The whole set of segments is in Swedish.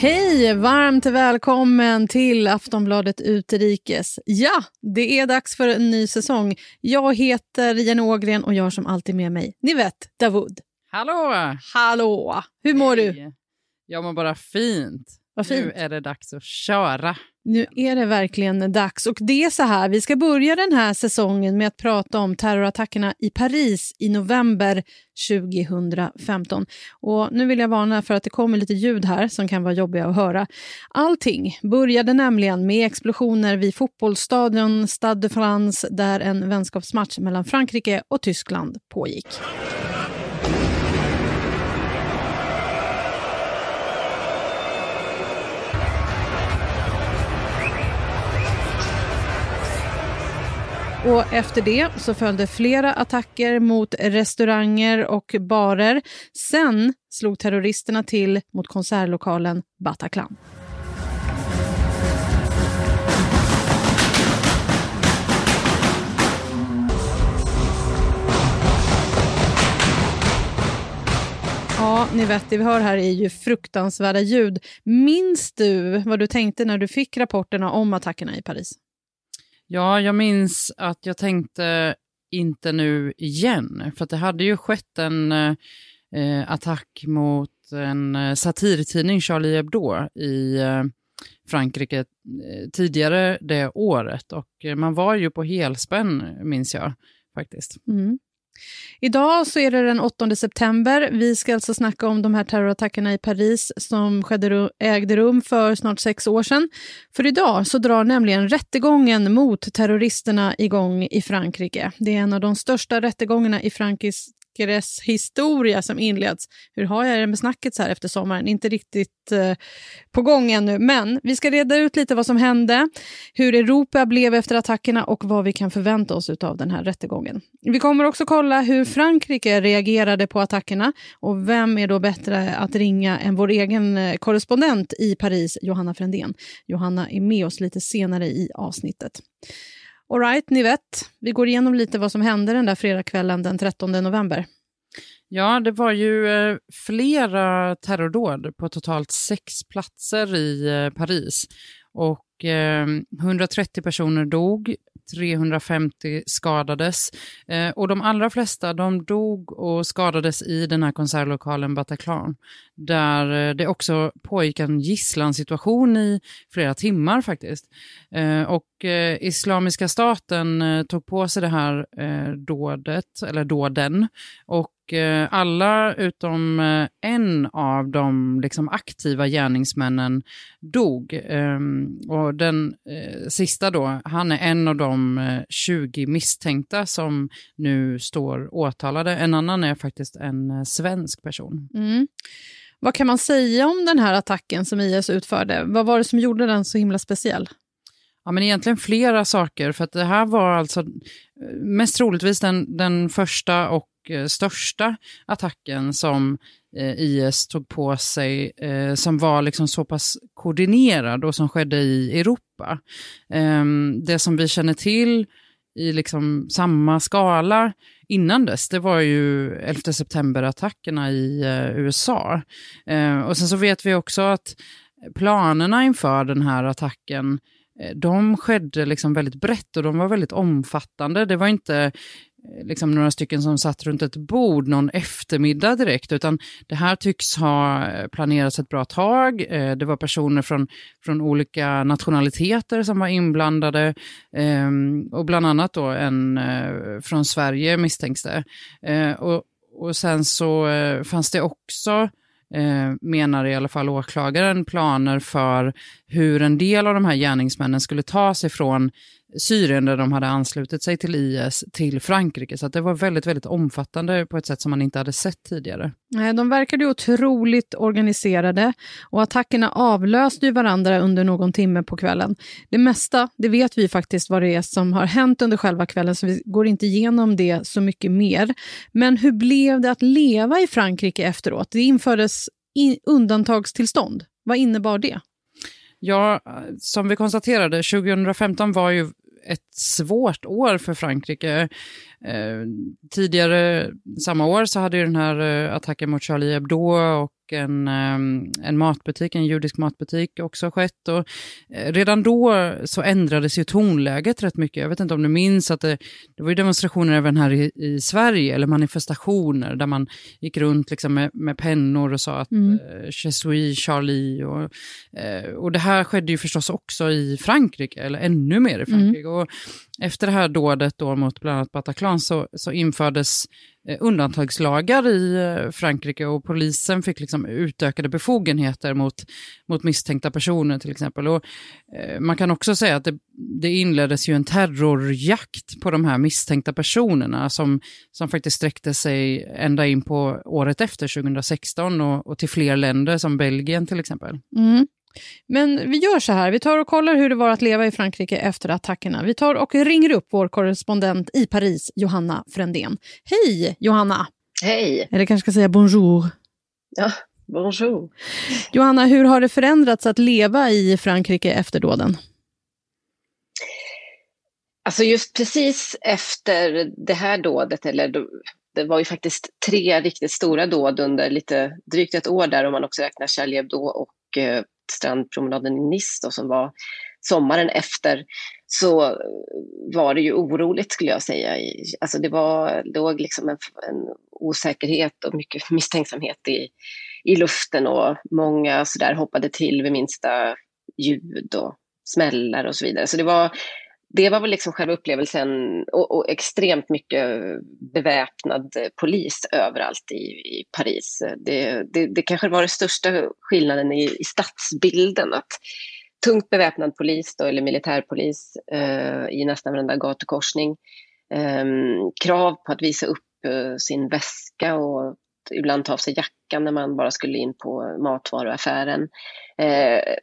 Hej! Varmt välkommen till Aftonbladet Utrikes. Ja, det är dags för en ny säsong. Jag heter Jenny Ågren och jag har som alltid med mig, ni vet, Davud. Hallå! Hallå! Hur mår du? Hej. Jag mår bara fint. Vad fint. Nu är det dags att köra. Nu är det verkligen dags. Och det är så här, vi ska börja den här säsongen med att prata om terrorattackerna i Paris i november 2015. Och nu vill jag varna för att det kommer lite ljud här som kan vara jobbiga att höra. Allting började nämligen med explosioner vid fotbollsstadion Stade de France där en vänskapsmatch mellan Frankrike och Tyskland pågick. Och efter det så följde flera attacker mot restauranger och barer. Sen slog terroristerna till mot konsertlokalen Bataclan. Ja, ni vet, det vi hör här är ju fruktansvärda ljud. Minns du vad du tänkte när du fick rapporterna om attackerna i Paris? Ja, jag minns att jag tänkte inte nu igen, för att det hade ju skett en eh, attack mot en eh, satirtidning, Charlie Hebdo, i eh, Frankrike eh, tidigare det året. Och eh, man var ju på helspänn, minns jag faktiskt. Mm. Idag så är det den 8 september. Vi ska alltså snacka om de här terrorattackerna i Paris som skedde, ägde rum för snart sex år sedan. För idag så drar nämligen rättegången mot terroristerna igång i Frankrike. Det är en av de största rättegångarna i Frankrikes historia som inleds. Hur har jag det med snacket så här efter sommaren? Inte riktigt eh, på gång ännu, men vi ska reda ut lite vad som hände, hur Europa blev efter attackerna och vad vi kan förvänta oss av den här rättegången. Vi kommer också kolla hur Frankrike reagerade på attackerna och vem är då bättre att ringa än vår egen eh, korrespondent i Paris, Johanna Frändén. Johanna är med oss lite senare i avsnittet. Alright, ni vet, vi går igenom lite vad som hände den där fredagskvällen den 13 november. Ja, det var ju eh, flera terrordåd på totalt sex platser i eh, Paris. Och eh, 130 personer dog, 350 skadades. Eh, och de allra flesta de dog och skadades i den här konsertlokalen Bataclan. Där eh, det också pågick en gisslansituation i flera timmar faktiskt. Eh, och eh, Islamiska staten eh, tog på sig det här dådet, eller dåden. Och eh, alla utom eh, en av de liksom, aktiva gärningsmännen dog. Ehm, och den eh, sista då, han är en av de eh, 20 misstänkta som nu står åtalade. En annan är faktiskt en svensk person. Mm. Vad kan man säga om den här attacken som IS utförde? Vad var det som gjorde den så himla speciell? Ja, men egentligen flera saker, för att det här var alltså mest troligtvis den, den första och Eh, största attacken som eh, IS tog på sig, eh, som var liksom så pass koordinerad och som skedde i Europa. Ehm, det som vi känner till i liksom samma skala innan dess, det var ju 11 september-attackerna i USA. Ehm, och sen så vet vi också att planerna inför den här attacken de skedde liksom väldigt brett och de var väldigt omfattande. Det var inte Eh, liksom några stycken som satt runt ett bord någon eftermiddag direkt, utan det här tycks ha eh, planerats ett bra tag. Eh, det var personer från, från olika nationaliteter som var inblandade ehm, och bland annat då en från Sverige misstänks det. Och, och sen så fanns det också menar i alla fall åklagaren, planer för hur en del av de här gärningsmännen skulle ta sig från Syrien där de hade anslutit sig till IS till Frankrike. Så det var väldigt, väldigt omfattande på ett sätt som man inte hade sett tidigare. Eh, de verkade otroligt organiserade och attackerna avlöste ju varandra under någon timme på kvällen. Det mesta, det vet vi faktiskt vad det är som har hänt under själva kvällen, så vi går inte igenom det så mycket mer. Men hur blev det att leva i Frankrike efteråt? Det infördes undantagstillstånd. Vad innebar det? Ja, som vi konstaterade, 2015 var ju ett svårt år för Frankrike. Eh, tidigare samma år så hade ju den här eh, attacken mot Charlie Hebdo och en, ehm, en matbutik, en judisk matbutik också skett. Och eh, redan då så ändrades ju tonläget rätt mycket. Jag vet inte om du minns att det, det var demonstrationer även här i, i, Sverige, eller manifestationer där man gick runt liksom med, med pennor och sa att mm. eh, Je suis Charlie. Och, eh, och det här skedde ju förstås också i Frankrike, eller ännu mer i mm. Frankrike. Mm. Och efter det här dådet då mot bland annat Bataclan så, så infördes Eh, undantagslagar i eh, Frankrike och polisen fick liksom utökade befogenheter mot, mot misstänkta personer till exempel. Och, eh, man kan också säga att det, det inleddes ju en terrorjakt på de här misstänkta personerna som, som faktiskt sträckte sig ända in på året efter, 2016, och, och till fler länder som Belgien till exempel. Mm. Men vi gör så här, vi tar och kollar hur det var att leva i Frankrike efter attackerna. Vi tar och ringer upp vår korrespondent i Paris, Johanna Frändén. Hej Johanna! Hej! Eller kanske ska säga bonjour. Ja, bonjour. Johanna, hur har det förändrats att leva i Frankrike efter dåden? Alltså just precis efter det här dådet, eller det var ju faktiskt tre riktigt stora dåd under lite drygt ett år där om man också räknar Charlie Hebdo och eh, strandpromenaden i Nice då, som var sommaren efter så var det ju oroligt skulle jag säga. Alltså det var, låg liksom en, en osäkerhet och mycket misstänksamhet i, i luften och många så där hoppade till vid minsta ljud och smällar och så vidare. Så det var, det var väl liksom själva upplevelsen och, och, extremt mycket beväpnad polis överallt i, i Paris. Det, det, det kanske var den största skillnaden i, i stadsbilden. Att tungt beväpnad polis då, eller militärpolis eh, i nästan varenda gatukorsning. Eh, krav på att visa upp eh, sin väska och ibland ta av sig jackan när man bara skulle in på matvaruaffären. Eh,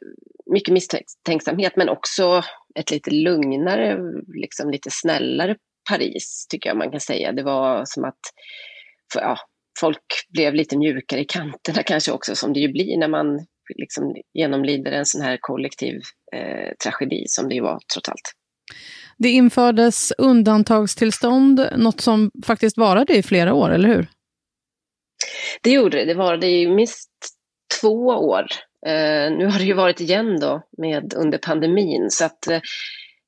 mycket misstänksamhet men också ett lite lugnare, liksom lite snällare Paris tycker jag man kan säga. Det var som att för, ja, folk blev lite mjukare i kanterna kanske också som det ju blir när man liksom genomlider en sån här kollektiv eh, tragedi som det ju var trots allt. Det infördes undantagstillstånd, något som faktiskt varade i flera år, eller hur? Det gjorde det. Det varade i minst två år. Eh, nu har det ju varit igen då med under pandemin så att eh,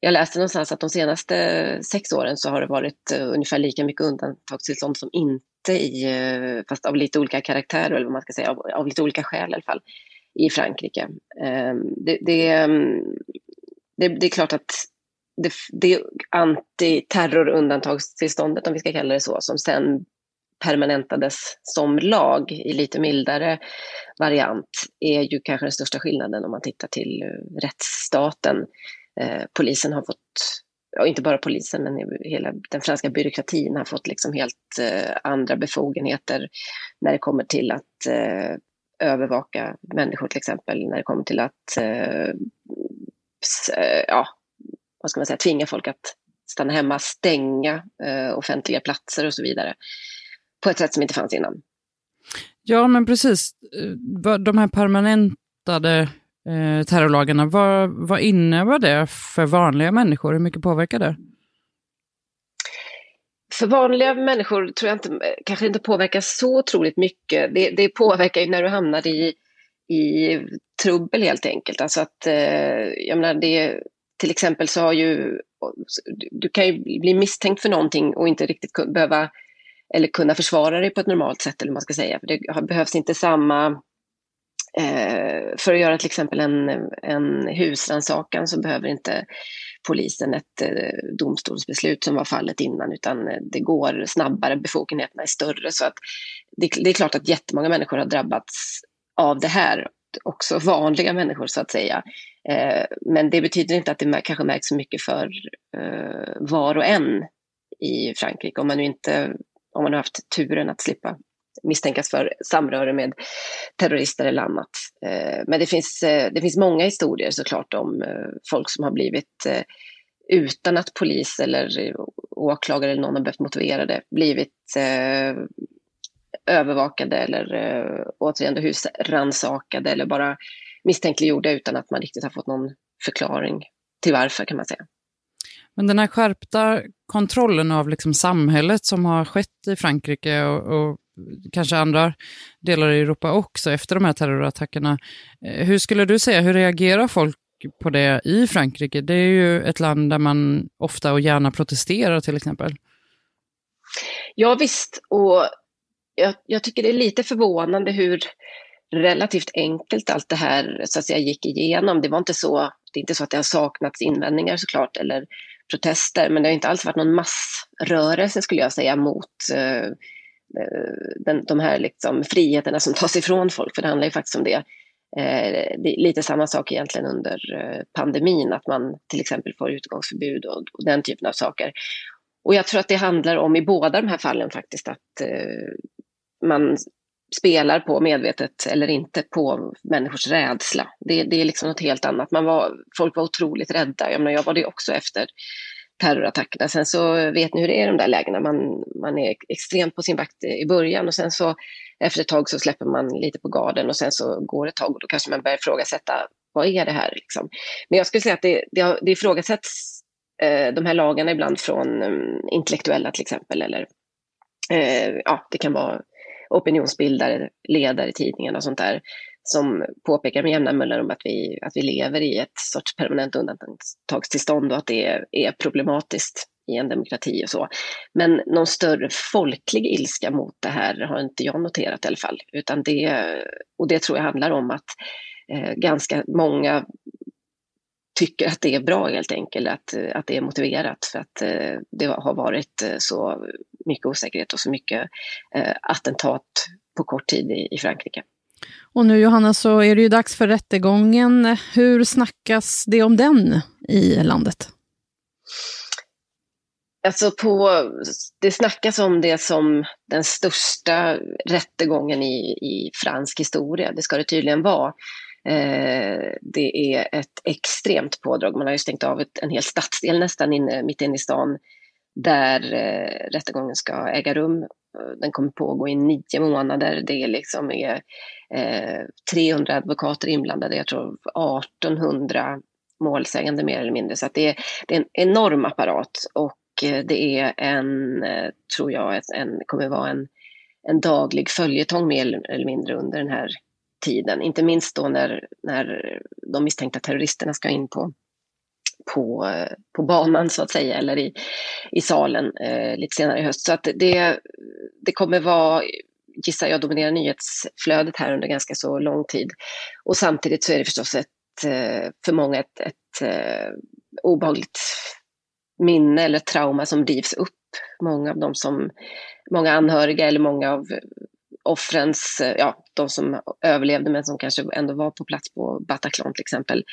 jag läste någonstans att de senaste sex åren så har det varit eh, ungefär lika mycket undantagstillstånd som inte i, eh, fast av lite olika karaktärer eller vad man ska säga, av, av lite olika skäl i alla fall, i Frankrike. Eh, det, det, mm, det, det, är klart att det, det antiterrorundantagstillståndet, om vi ska kalla det så, som sen permanentades som lag i lite mildare variant är ju kanske den största skillnaden om man tittar till eh, rättsstaten. Eh, polisen har fått, ja, inte bara polisen, men hela den franska byråkratin har fått liksom helt eh, andra befogenheter när det kommer till att övervaka människor till exempel, när det kommer till att ja, vad ska man säga, tvinga folk att stanna hemma, stänga offentliga platser och så vidare på ett sätt som inte fanns innan. Ja, men precis. Eh, de här permanentade eh, terrorlagarna, vad, vad innebär det för vanliga människor? Hur mycket påverkar det? För vanliga människor tror jag inte, kanske inte påverkar så otroligt mycket. Det, det påverkar ju när du hamnar i, i trubbel helt enkelt. Alltså att, eh, jag menar, det, till exempel så har ju du kan ju bli misstänkt för någonting och inte riktigt behöva eller kunna försvara dig på ett normalt sätt eller man ska säga. För det behövs inte samma eh, för att göra till exempel en, en husrannsakan så behöver inte polisen ett eh, domstolsbeslut som var fallet innan utan eh, det går snabbare, befogenheterna är större. Så att det, det är klart att jättemånga människor har drabbats av det här också vanliga människor så att säga. Eh, men det betyder inte att det kanske märks så mycket för eh, var och en i Frankrike om man nu inte om man har haft turen att slippa misstänkas för samröre med terrorister eller annat. Eh, men det finns, eh, det finns många historier såklart om eh, folk som har blivit utan att polis eller åklagare eller någon har behövt motivera det, blivit övervakade eller återigen husransakade eller bara misstänkliggjorda utan att man riktigt har fått någon förklaring till varför kan man säga. Men den här skärpta kontrollen av liksom samhället som har skett i Frankrike och, och kanske andra delar i Europa också efter de här terrorattackerna. Eh, hur skulle du säga, hur reagerar folk på det i Frankrike? Det är ju ett land där man ofta och gärna protesterar till exempel. Ja visst, och jag, jag, tycker det är lite förvånande hur relativt enkelt allt det här så att säga, gick igenom. Det var inte så, det är inte så att det har saknats invändningar såklart eller protester, men det har inte alls varit någon massrörelse skulle jag säga mot eh, eh, den, de här liksom, friheterna som tas ifrån folk, för det handlar ju faktiskt om det. Eh, det är lite samma sak egentligen under eh, pandemin, att man till exempel får utgångsförbud och, och, den typen av saker. Och jag tror att det handlar om i båda de här fallen faktiskt att eh, man spelar på, medvetet eller inte, på människors rädsla. Det, det är liksom något helt annat. Man var, folk var otroligt rädda. Jag, menar, jag var det också efter terrorattackerna. Sen så vet ni hur det är i de där lägena. Man, man är extremt på sin vakt i början och sen så efter ett tag så släpper man lite på garden och sen så går det ett tag och då kanske man börjar ifrågasätta vad är det här liksom. Men jag skulle säga att det, det, det ifrågasätts eh, de här lagarna ibland från um, intellektuella till exempel eller eh, ja, det kan vara opinionsbildare, ledare i tidningarna och sånt där som påpekar med jämna mellanrum att vi, att vi lever i ett sorts permanent undantagstillstånd och att det är, är problematiskt i en demokrati och så. Men någon större folklig ilska mot det här har inte jag noterat i alla fall. Utan det, och det tror jag handlar om att eh, ganska många tycker att det är bra helt enkelt, att, att det är motiverat för att eh, det har varit eh, så mycket osäkerhet och så mycket eh, attentat på kort tid i, i Frankrike. Och nu Johanna så är det ju dags för rättegången. Hur snackas det om den i landet? Alltså på, det snackas om det som den största rättegången i, i fransk historia. Det ska det tydligen vara. Eh, det är ett extremt pådrag. Man har ju stängt av ett, en hel stadsdel nästan inne, mitt inne i stan där eh, rättegången ska äga rum. Den kommer pågå i nio månader. Det är liksom är, eh, eh 300 advokater inblandade, jag tror 1800 målsägande mer eller mindre. Så det är, det, är, en enorm apparat och eh, det är en, eh, tror jag, en, kommer vara en, en daglig följetong mer eller mindre under den här tiden. Inte minst då när, när de misstänkta terroristerna ska in på, på, på banan så att säga, eller i, i salen eh, lite senare i höst. Så att det, det kommer vara, gissar jag, dominera nyhetsflödet här under ganska så lång tid. Och samtidigt så är det förstås ett, eh, för många ett, ett eh, obehagligt minne eller trauma som rivs upp. Många av dem som, många anhöriga eller många av offrens, eh, ja, de som överlevde men som kanske ändå var på plats på Bataclan till exempel,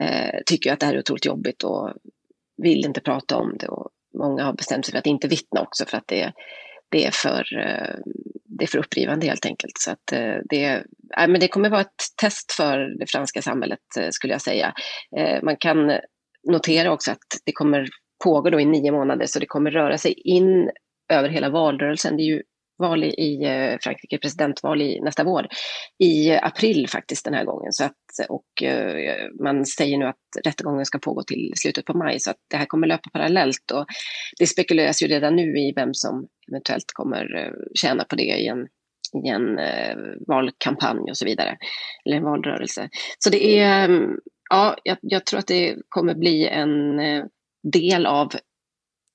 eh, tycker att det här är otroligt jobbigt och vill inte prata om det. Och många har bestämt sig för att inte vittna också för att det, det, är, för, eh, det är för upprivande helt enkelt. Så att eh, det, nej, men det kommer vara ett test för det franska samhället eh, skulle jag säga. Eh, man kan notera också att det kommer pågå då i nio månader så det kommer röra sig in över hela valrörelsen. Det är ju val i i eh, Frankrike, presidentval i nästa vår, i april faktiskt den här gången. Så att, och eh, man säger nu att rättegången ska pågå till slutet på maj, så att det här kommer löpa parallellt. Och det spekuleras ju redan nu i vem som eventuellt kommer eh, tjäna på det i en, i en valkampanj och så vidare, eller en valrörelse. Så det är, mm, ja, jag, jag tror att det kommer bli en del av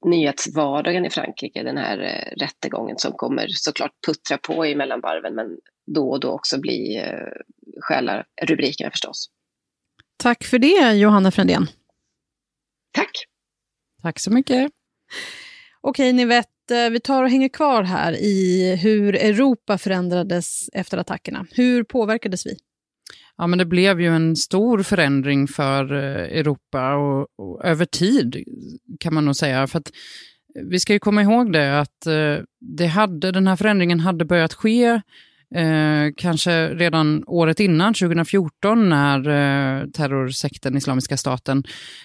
nyhetsvardagen i Frankrike, den här eh, rättegången som kommer såklart puttra på i mellanvarven men då och då också bli eh, stjäla rubrikerna förstås. Tack för det Johanna Frändén. Tack. Tack så mycket. Okej, ni vet, eh, vi tar och hänger kvar här i hur Europa förändrades efter attackerna. Hur påverkades vi? Ja, men det blev ju en stor förändring för eh, Europa och, och över tid kan man nog säga. För att eh, vi ska ju komma ihåg det att eh, det hade, den här förändringen hade börjat ske eh, kanske redan året innan, 2014, när eh, terrorsekten Islamiska staten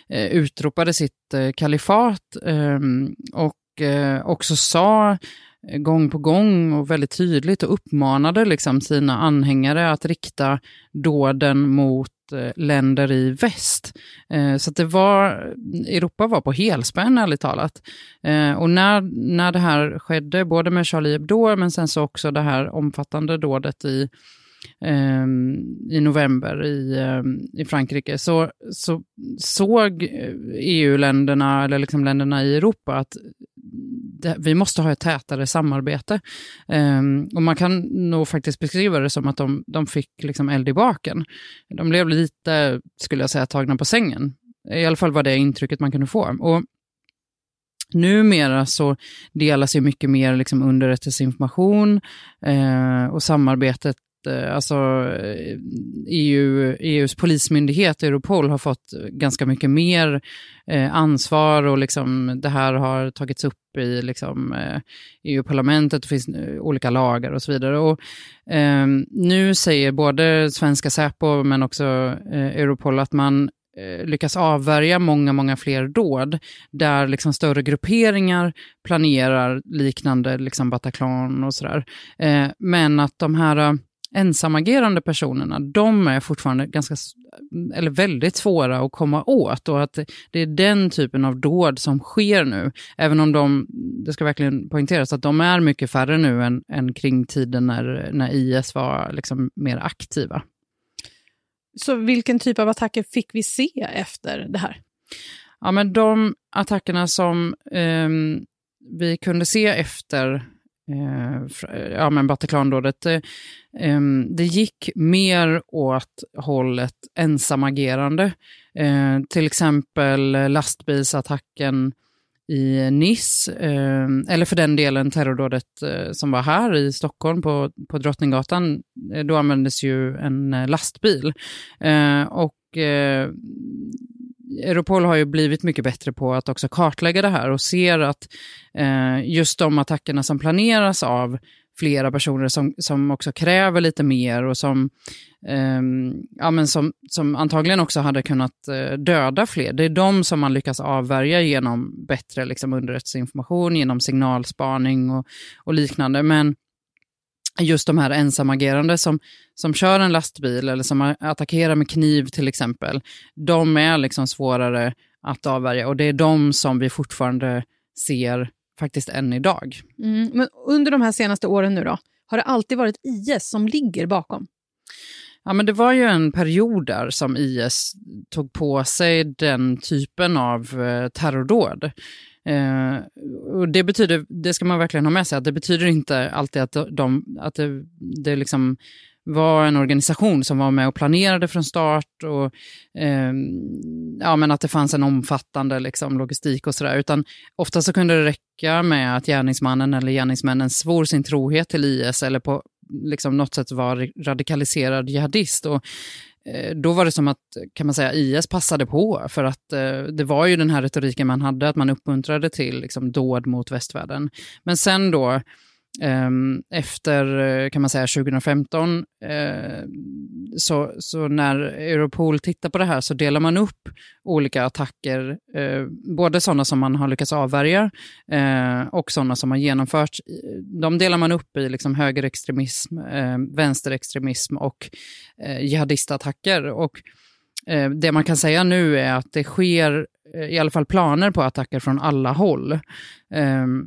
eh, utropade sitt eh, kalifat ehm, och också sa Eh, gång på gång och väldigt tydligt och uppmanade liksom sina anhängare att rikta dåden mot eh, länder i väst. Eh, så det var, Europa var på helspänn ärligt talat. Och när, när det här skedde, både med Charlie Hebdo men sen så också det här omfattande dådet i ehm, i november i, ehm, i Frankrike, så, så såg e EU-länderna, eller liksom länderna i Europa, att det, vi måste ha ett tätare samarbete. Um, och man kan nog faktiskt beskriva det som att de, de fick liksom eld i baken. De blev lite, skulle jag säga, tagna på sängen. I alla fall var det intrycket man kunde få. Och Numera så delas ju mycket mer liksom underrättelseinformation eh, och samarbetet Eh, alltså eh, EU, EUs polismyndighet Europol har fått ganska mycket mer eh, ansvar och liksom det här har tagits upp i liksom, eh, e EU-parlamentet, det finns olika lagar och så vidare. Och, eh, nu säger både svenska Säpo men också eh, Europol att man lyckas avvärja många, många fler dåd där liksom större grupperingar planerar liknande liksom Bataclan och sådär. Eh, men att de här ensamagerande personerna, de är fortfarande ganska, eller väldigt svåra att komma åt och att det är den typen av dåd som sker nu. Även om de, det ska verkligen poängteras, att de är mycket färre nu än, än kring tiden när, när IS var liksom mer aktiva. Så vilken typ av attacker fick vi se efter det här? Ja, men de attackerna som eh, vi kunde se efter Eh, ja, men Bataclandådet, det, eh, ehm, det gick mer åt hållet ensamagerande. Eh, till exempel lastbilsattacken i Nice, eh, eller för den delen terrordådet eh, som var här i Stockholm på, på Drottninggatan, eh, då användes ju en eh, lastbil. Eh, och eh, Europol har ju blivit mycket bättre på att också kartlägga det här och ser att eh, just de attackerna som planeras av flera personer som, som också kräver lite mer och som, eh, ja, men som, som antagligen också hade kunnat eh, döda fler. Det är de som man lyckas avvärja genom bättre liksom, underrättelseinformation, genom signalspaning och, och liknande. Men just de här ensamagerande som, som kör en lastbil eller som attackerar med kniv till exempel, de är liksom svårare att avvärja och det är de som vi fortfarande ser faktiskt än idag. Mm, men under de här senaste åren nu då, har det alltid varit IS som ligger bakom? Ja, men det var ju en period där som IS tog på sig den typen av eh, terrordåd. Eh, och det betyder, det ska man verkligen ha med sig, att det betyder inte alltid att, de, att det, det liksom var en organisation som var med och planerade från start och eh, ja, men att det fanns en omfattande liksom, logistik och sådär. Utan ofta så kunde det räcka med att gärningsmannen eller gärningsmännen svor sin trohet till IS eller på liksom, något sätt var radikaliserad jihadist. Och, Eh, då var det som att, kan man säga, IS passade på, för att eh, det var ju den här retoriken man hade, att man uppmuntrade till liksom, dåd mot västvärlden. Men sen då, Ehm, efter, eh, kan man säga, 2015, eh, så, så när Europol tittar på det här så delar man upp olika attacker, eh, både sådana som man har lyckats avvärja och sådana som har genomförts. De delar man upp i liksom högerextremism, vänsterextremism och jihadistattacker. Och det man kan säga nu är att det sker i alla fall planer på attacker från alla håll. Ehm,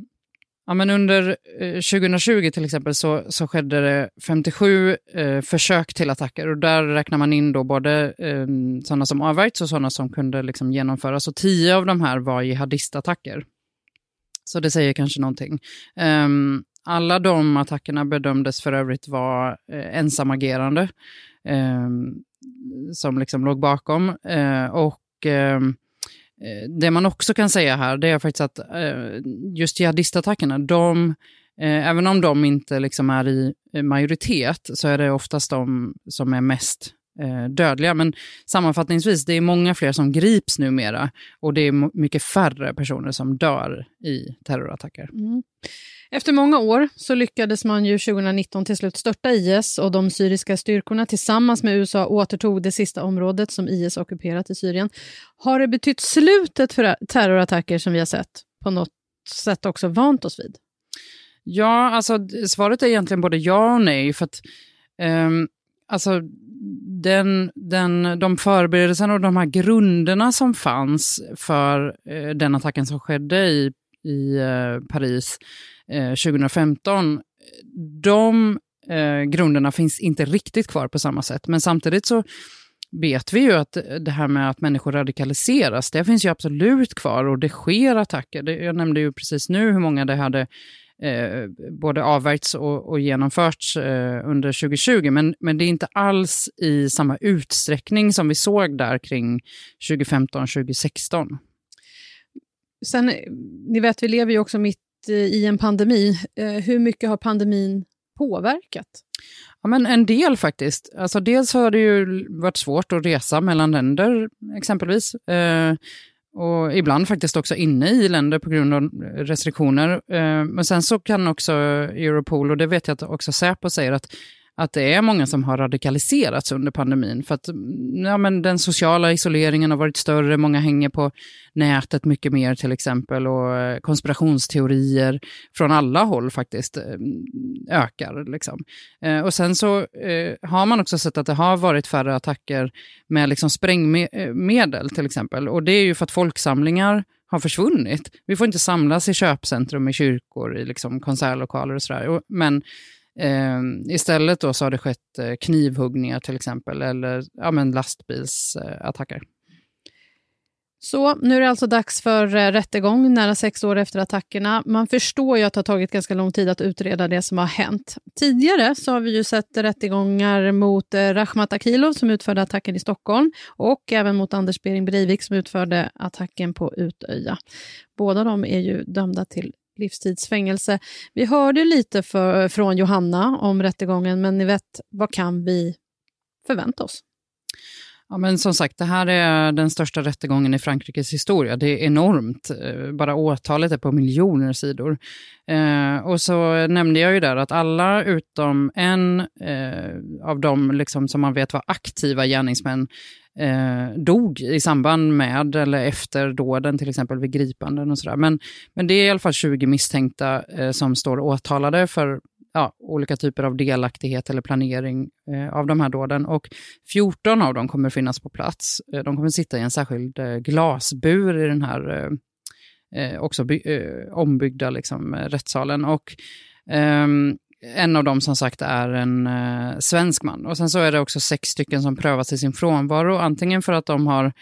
Ja, men under eh, 2020 till exempel så, så skedde det 57 eh, försök till attacker och där räknar man in då både eh, sådana som avvärjts och sådana som kunde liksom genomföras. Och tio av de här var jihadistattacker. Så det säger kanske någonting. Um, alla de attackerna bedömdes för övrigt vara eh, ensamagerande eh, som liksom låg bakom. Eh, och eh, Eh, det man också kan säga här, det är faktiskt att eh, just jihadistattackerna, de, eh, även om de inte liksom är i majoritet, så är det oftast de som är mest dödliga. Men sammanfattningsvis, det är många fler som grips numera och det är mycket färre personer som dör i terrorattacker. Mm. Efter många år så lyckades man ju 2019 till slut störta IS och de syriska styrkorna tillsammans med USA återtog det sista området som IS ockuperat i Syrien. Har det betytt slutet för terrorattacker som vi har sett på något sätt också vant oss vid? Ja, alltså svaret är egentligen både ja och nej. För att, um, alltså, den, den, de förberedelserna och de här grunderna som fanns för eh, den attacken som skedde i, i eh, Paris eh, 2015, de eh, grunderna finns inte riktigt kvar på samma sätt. Men samtidigt så vet vi ju att det här med att människor radikaliseras, det finns ju absolut kvar och det sker attacker. Jag nämnde ju precis nu hur många det hade eh, både avvärjts och, och genomförts eh, under 2020, men, men det är inte alls i samma utsträckning som vi såg där kring 2015-2016. Sen, ni vet, vi lever ju också mitt i en pandemi. Eh, hur mycket har pandemin påverkat? Ja, men en del faktiskt. Alltså, dels har det ju varit svårt att resa mellan länder exempelvis. Eh, och ibland faktiskt också inne i länder på grund av restriktioner. Eh, men sen så kan också Europol, och det vet jag att också Säpo säger, att att det är många som har radikaliserats under pandemin. För att mm, ja, men den sociala isoleringen har varit större, många hänger på nätet mycket mer till exempel och eh, konspirationsteorier från alla håll faktiskt eh, ökar. Liksom. Eh, och sen så har man också sett att det har varit färre attacker med liksom sprängmedel till exempel. Och det är ju för att folksamlingar har försvunnit. Vi får inte samlas i köpcentrum, i kyrkor, i liksom konsertlokaler och sådär. Men Ehm, istället då så har det skett eh, knivhuggningar till exempel, eller ja, men lastbilsattacker. Så nu är det alltså dags för eh, rättegång nära sex år efter attackerna. Man förstår ju att det har tagit ganska lång tid att utreda det som har hänt. Tidigare så har vi ju sett rättegångar mot eh, Akilov som utförde attacken i Stockholm och även mot Anders Behring Breivik som utförde attacken på Utöja. Båda de är ju dömda till livstidsfängelse. Vi hörde lite för, från Johanna om rättegången, men ni vet, vad kan vi förvänta oss? Ja, men som sagt, det här är den största rättegången i Frankrikes historia. Det är enormt. Eh, bara åtalet är på miljoner sidor. Eh, och så nämnde jag ju där att alla utom en eh, av de liksom, som man vet var aktiva gärningsmän eh, dog i samband med eller efter dåden, till exempel vid gripanden och sådär. Men, men det är i alla fall 20 misstänkta eh, som står åtalade för ja, olika typer av delaktighet eller planering eh, av de här dåden. Och 14 av dem kommer finnas på plats. Eh, de kommer sitta i en särskild eh, glasbur i den här eh, eh också by, eh, ombyggda liksom, eh, rättssalen. Och, ehm, en av dem som sagt är en eh, svensk man. Och sen så är det också sex stycken som prövas i sin frånvaro, antingen för att de har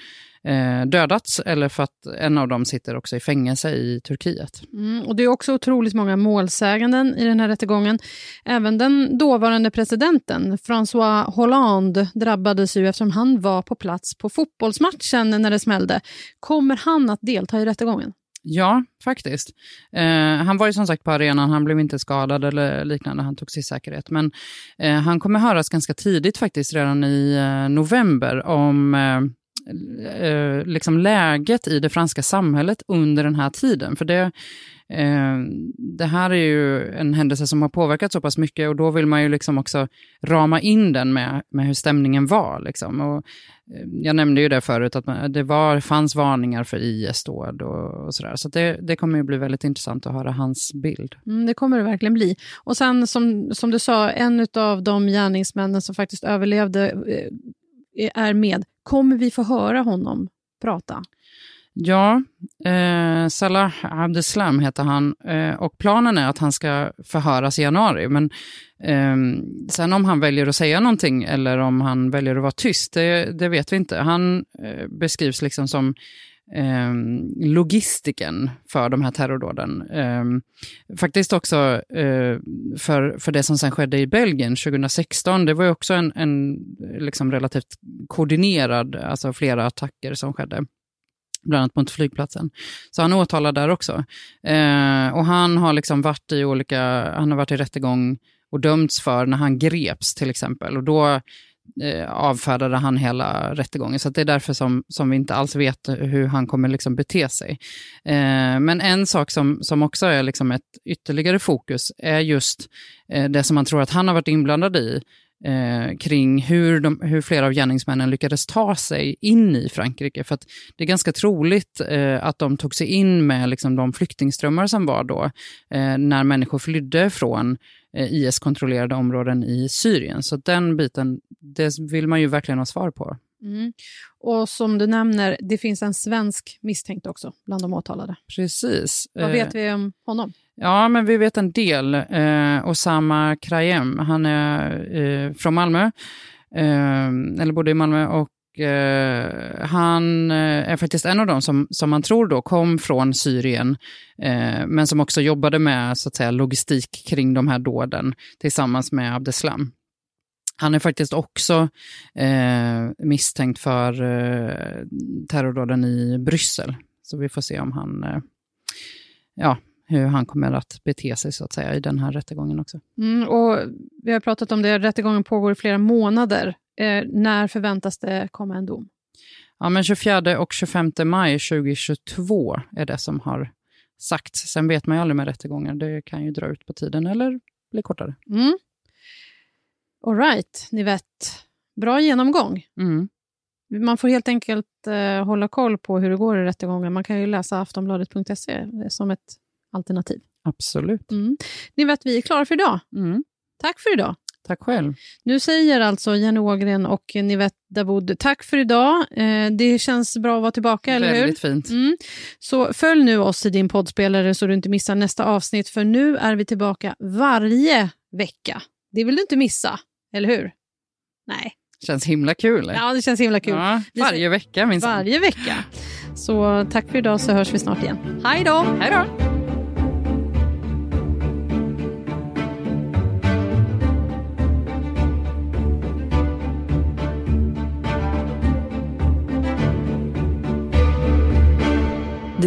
eh, dödats eller för att en av dem sitter också i fängelse i Turkiet. Mm, och Det är också otroligt många målsäganden i den här rättegången. Även den dåvarande presidenten, François Hollande, drabbades ju eftersom han var på plats på fotbollsmatchen när det smällde. Kommer han att delta i rättegången? Ja, faktiskt. Eh, han var ju som sagt på arenan, han blev inte skadad eller liknande, han tog sig säkerhet. Men eh, han kommer höras ganska tidigt faktiskt, redan i eh, november, om eh, eh, liksom läget i det franska samhället under den här tiden. För det, Ehm, det här är ju en händelse som har påverkat så pass mycket och då vill man ju liksom också rama in den med, med hur stämningen var. Liksom. Och, ehm, jag nämnde ju det förut, att man, det var, fanns varningar för IS-dåd och, och sådär. Så det, det kommer ju bli väldigt intressant att höra hans bild. Mm, det kommer det verkligen bli. Och sen som, som du sa, en av de gärningsmännen som faktiskt överlevde eh, är med. Kommer vi få höra honom prata? Ja, eh, Salah Abdeslam heter han eh, och planen är att han ska förhöras i januari. Men eh, sen om han väljer att säga någonting eller om han väljer att vara tyst, det, det vet vi inte. Han eh, beskrivs liksom som eh, logistiken för de här terrordåden. Eh, faktiskt också eh, för, för det som sen skedde i Belgien 2016. Det var ju också en, en liksom relativt koordinerad, alltså flera attacker som skedde bland annat mot flygplatsen. Så han är åtalad där också. Eh, och han har liksom varit i olika, han har varit i rättegång och dömts för när han greps till exempel. Och då eh, avfärdade han hela rättegången. Så det är därför som, som vi inte alls vet hur han kommer liksom bete sig. Eh, men en sak som, som också är liksom ett ytterligare fokus är just eh, det som man tror att han har varit inblandad i, eh, kring hur, de, hur flera av gärningsmännen lyckades ta sig in i Frankrike. För det är ganska troligt eh, att de tog sig in med liksom, de flyktingströmmar som var då, eh, när människor flydde från eh, IS-kontrollerade områden i Syrien. Så den biten, det vill man ju verkligen ha svar på. Mm. Och som du nämner, det finns en svensk misstänkt också bland de åtalade. Precis. Vad vet vi om honom? Ja, men vi vet en del. Eh, Osama Krayem, han är eh, från Malmö, eh, eller bodde i Malmö, och eh, han eh, är faktiskt en av dem som, som man tror då kom från Syrien, eh, men som också jobbade med så att säga, logistik kring de här dåden tillsammans med Abdeslam. Han är faktiskt också eh, misstänkt för eh, terrordåden i Bryssel. Så vi får se om han ja, hur han kommer att bete sig så att säga i den här rättegången också. Mm, och vi har pratat om det, rättegången pågår i flera månader. Eh, när förväntas det komma en dom? Ja, men 24 och 25 maj 2022 är det som har sagts. Sen vet man ju aldrig med rättegångar, det kan ju dra ut på tiden eller bli kortare. Mm. All right, ni vet. Bra genomgång. Mm. Man får helt enkelt eh, hålla koll på hur det går i rättegången. Man kan ju läsa aftonbladet.se som ett alternativ. Absolut. Mm. Ni vet, vi är klara för idag. Mm. Tack för idag. Tack själv. Nu säger alltså Jenny Ågren och Nivette Dawood tack för idag. Eh, det känns bra att vara tillbaka, eller hur? Väldigt fint. Mm. Så följ nu oss i din poddspelare så du inte missar nästa avsnitt, för nu är vi tillbaka varje vecka. Det vill du inte missa, eller hur? Nej. Känns himla kul. Ja, det känns himla kul. Ja, varje vecka minsann. Varje vecka. Så tack för idag så hörs vi snart igen. Hej då! Hej då!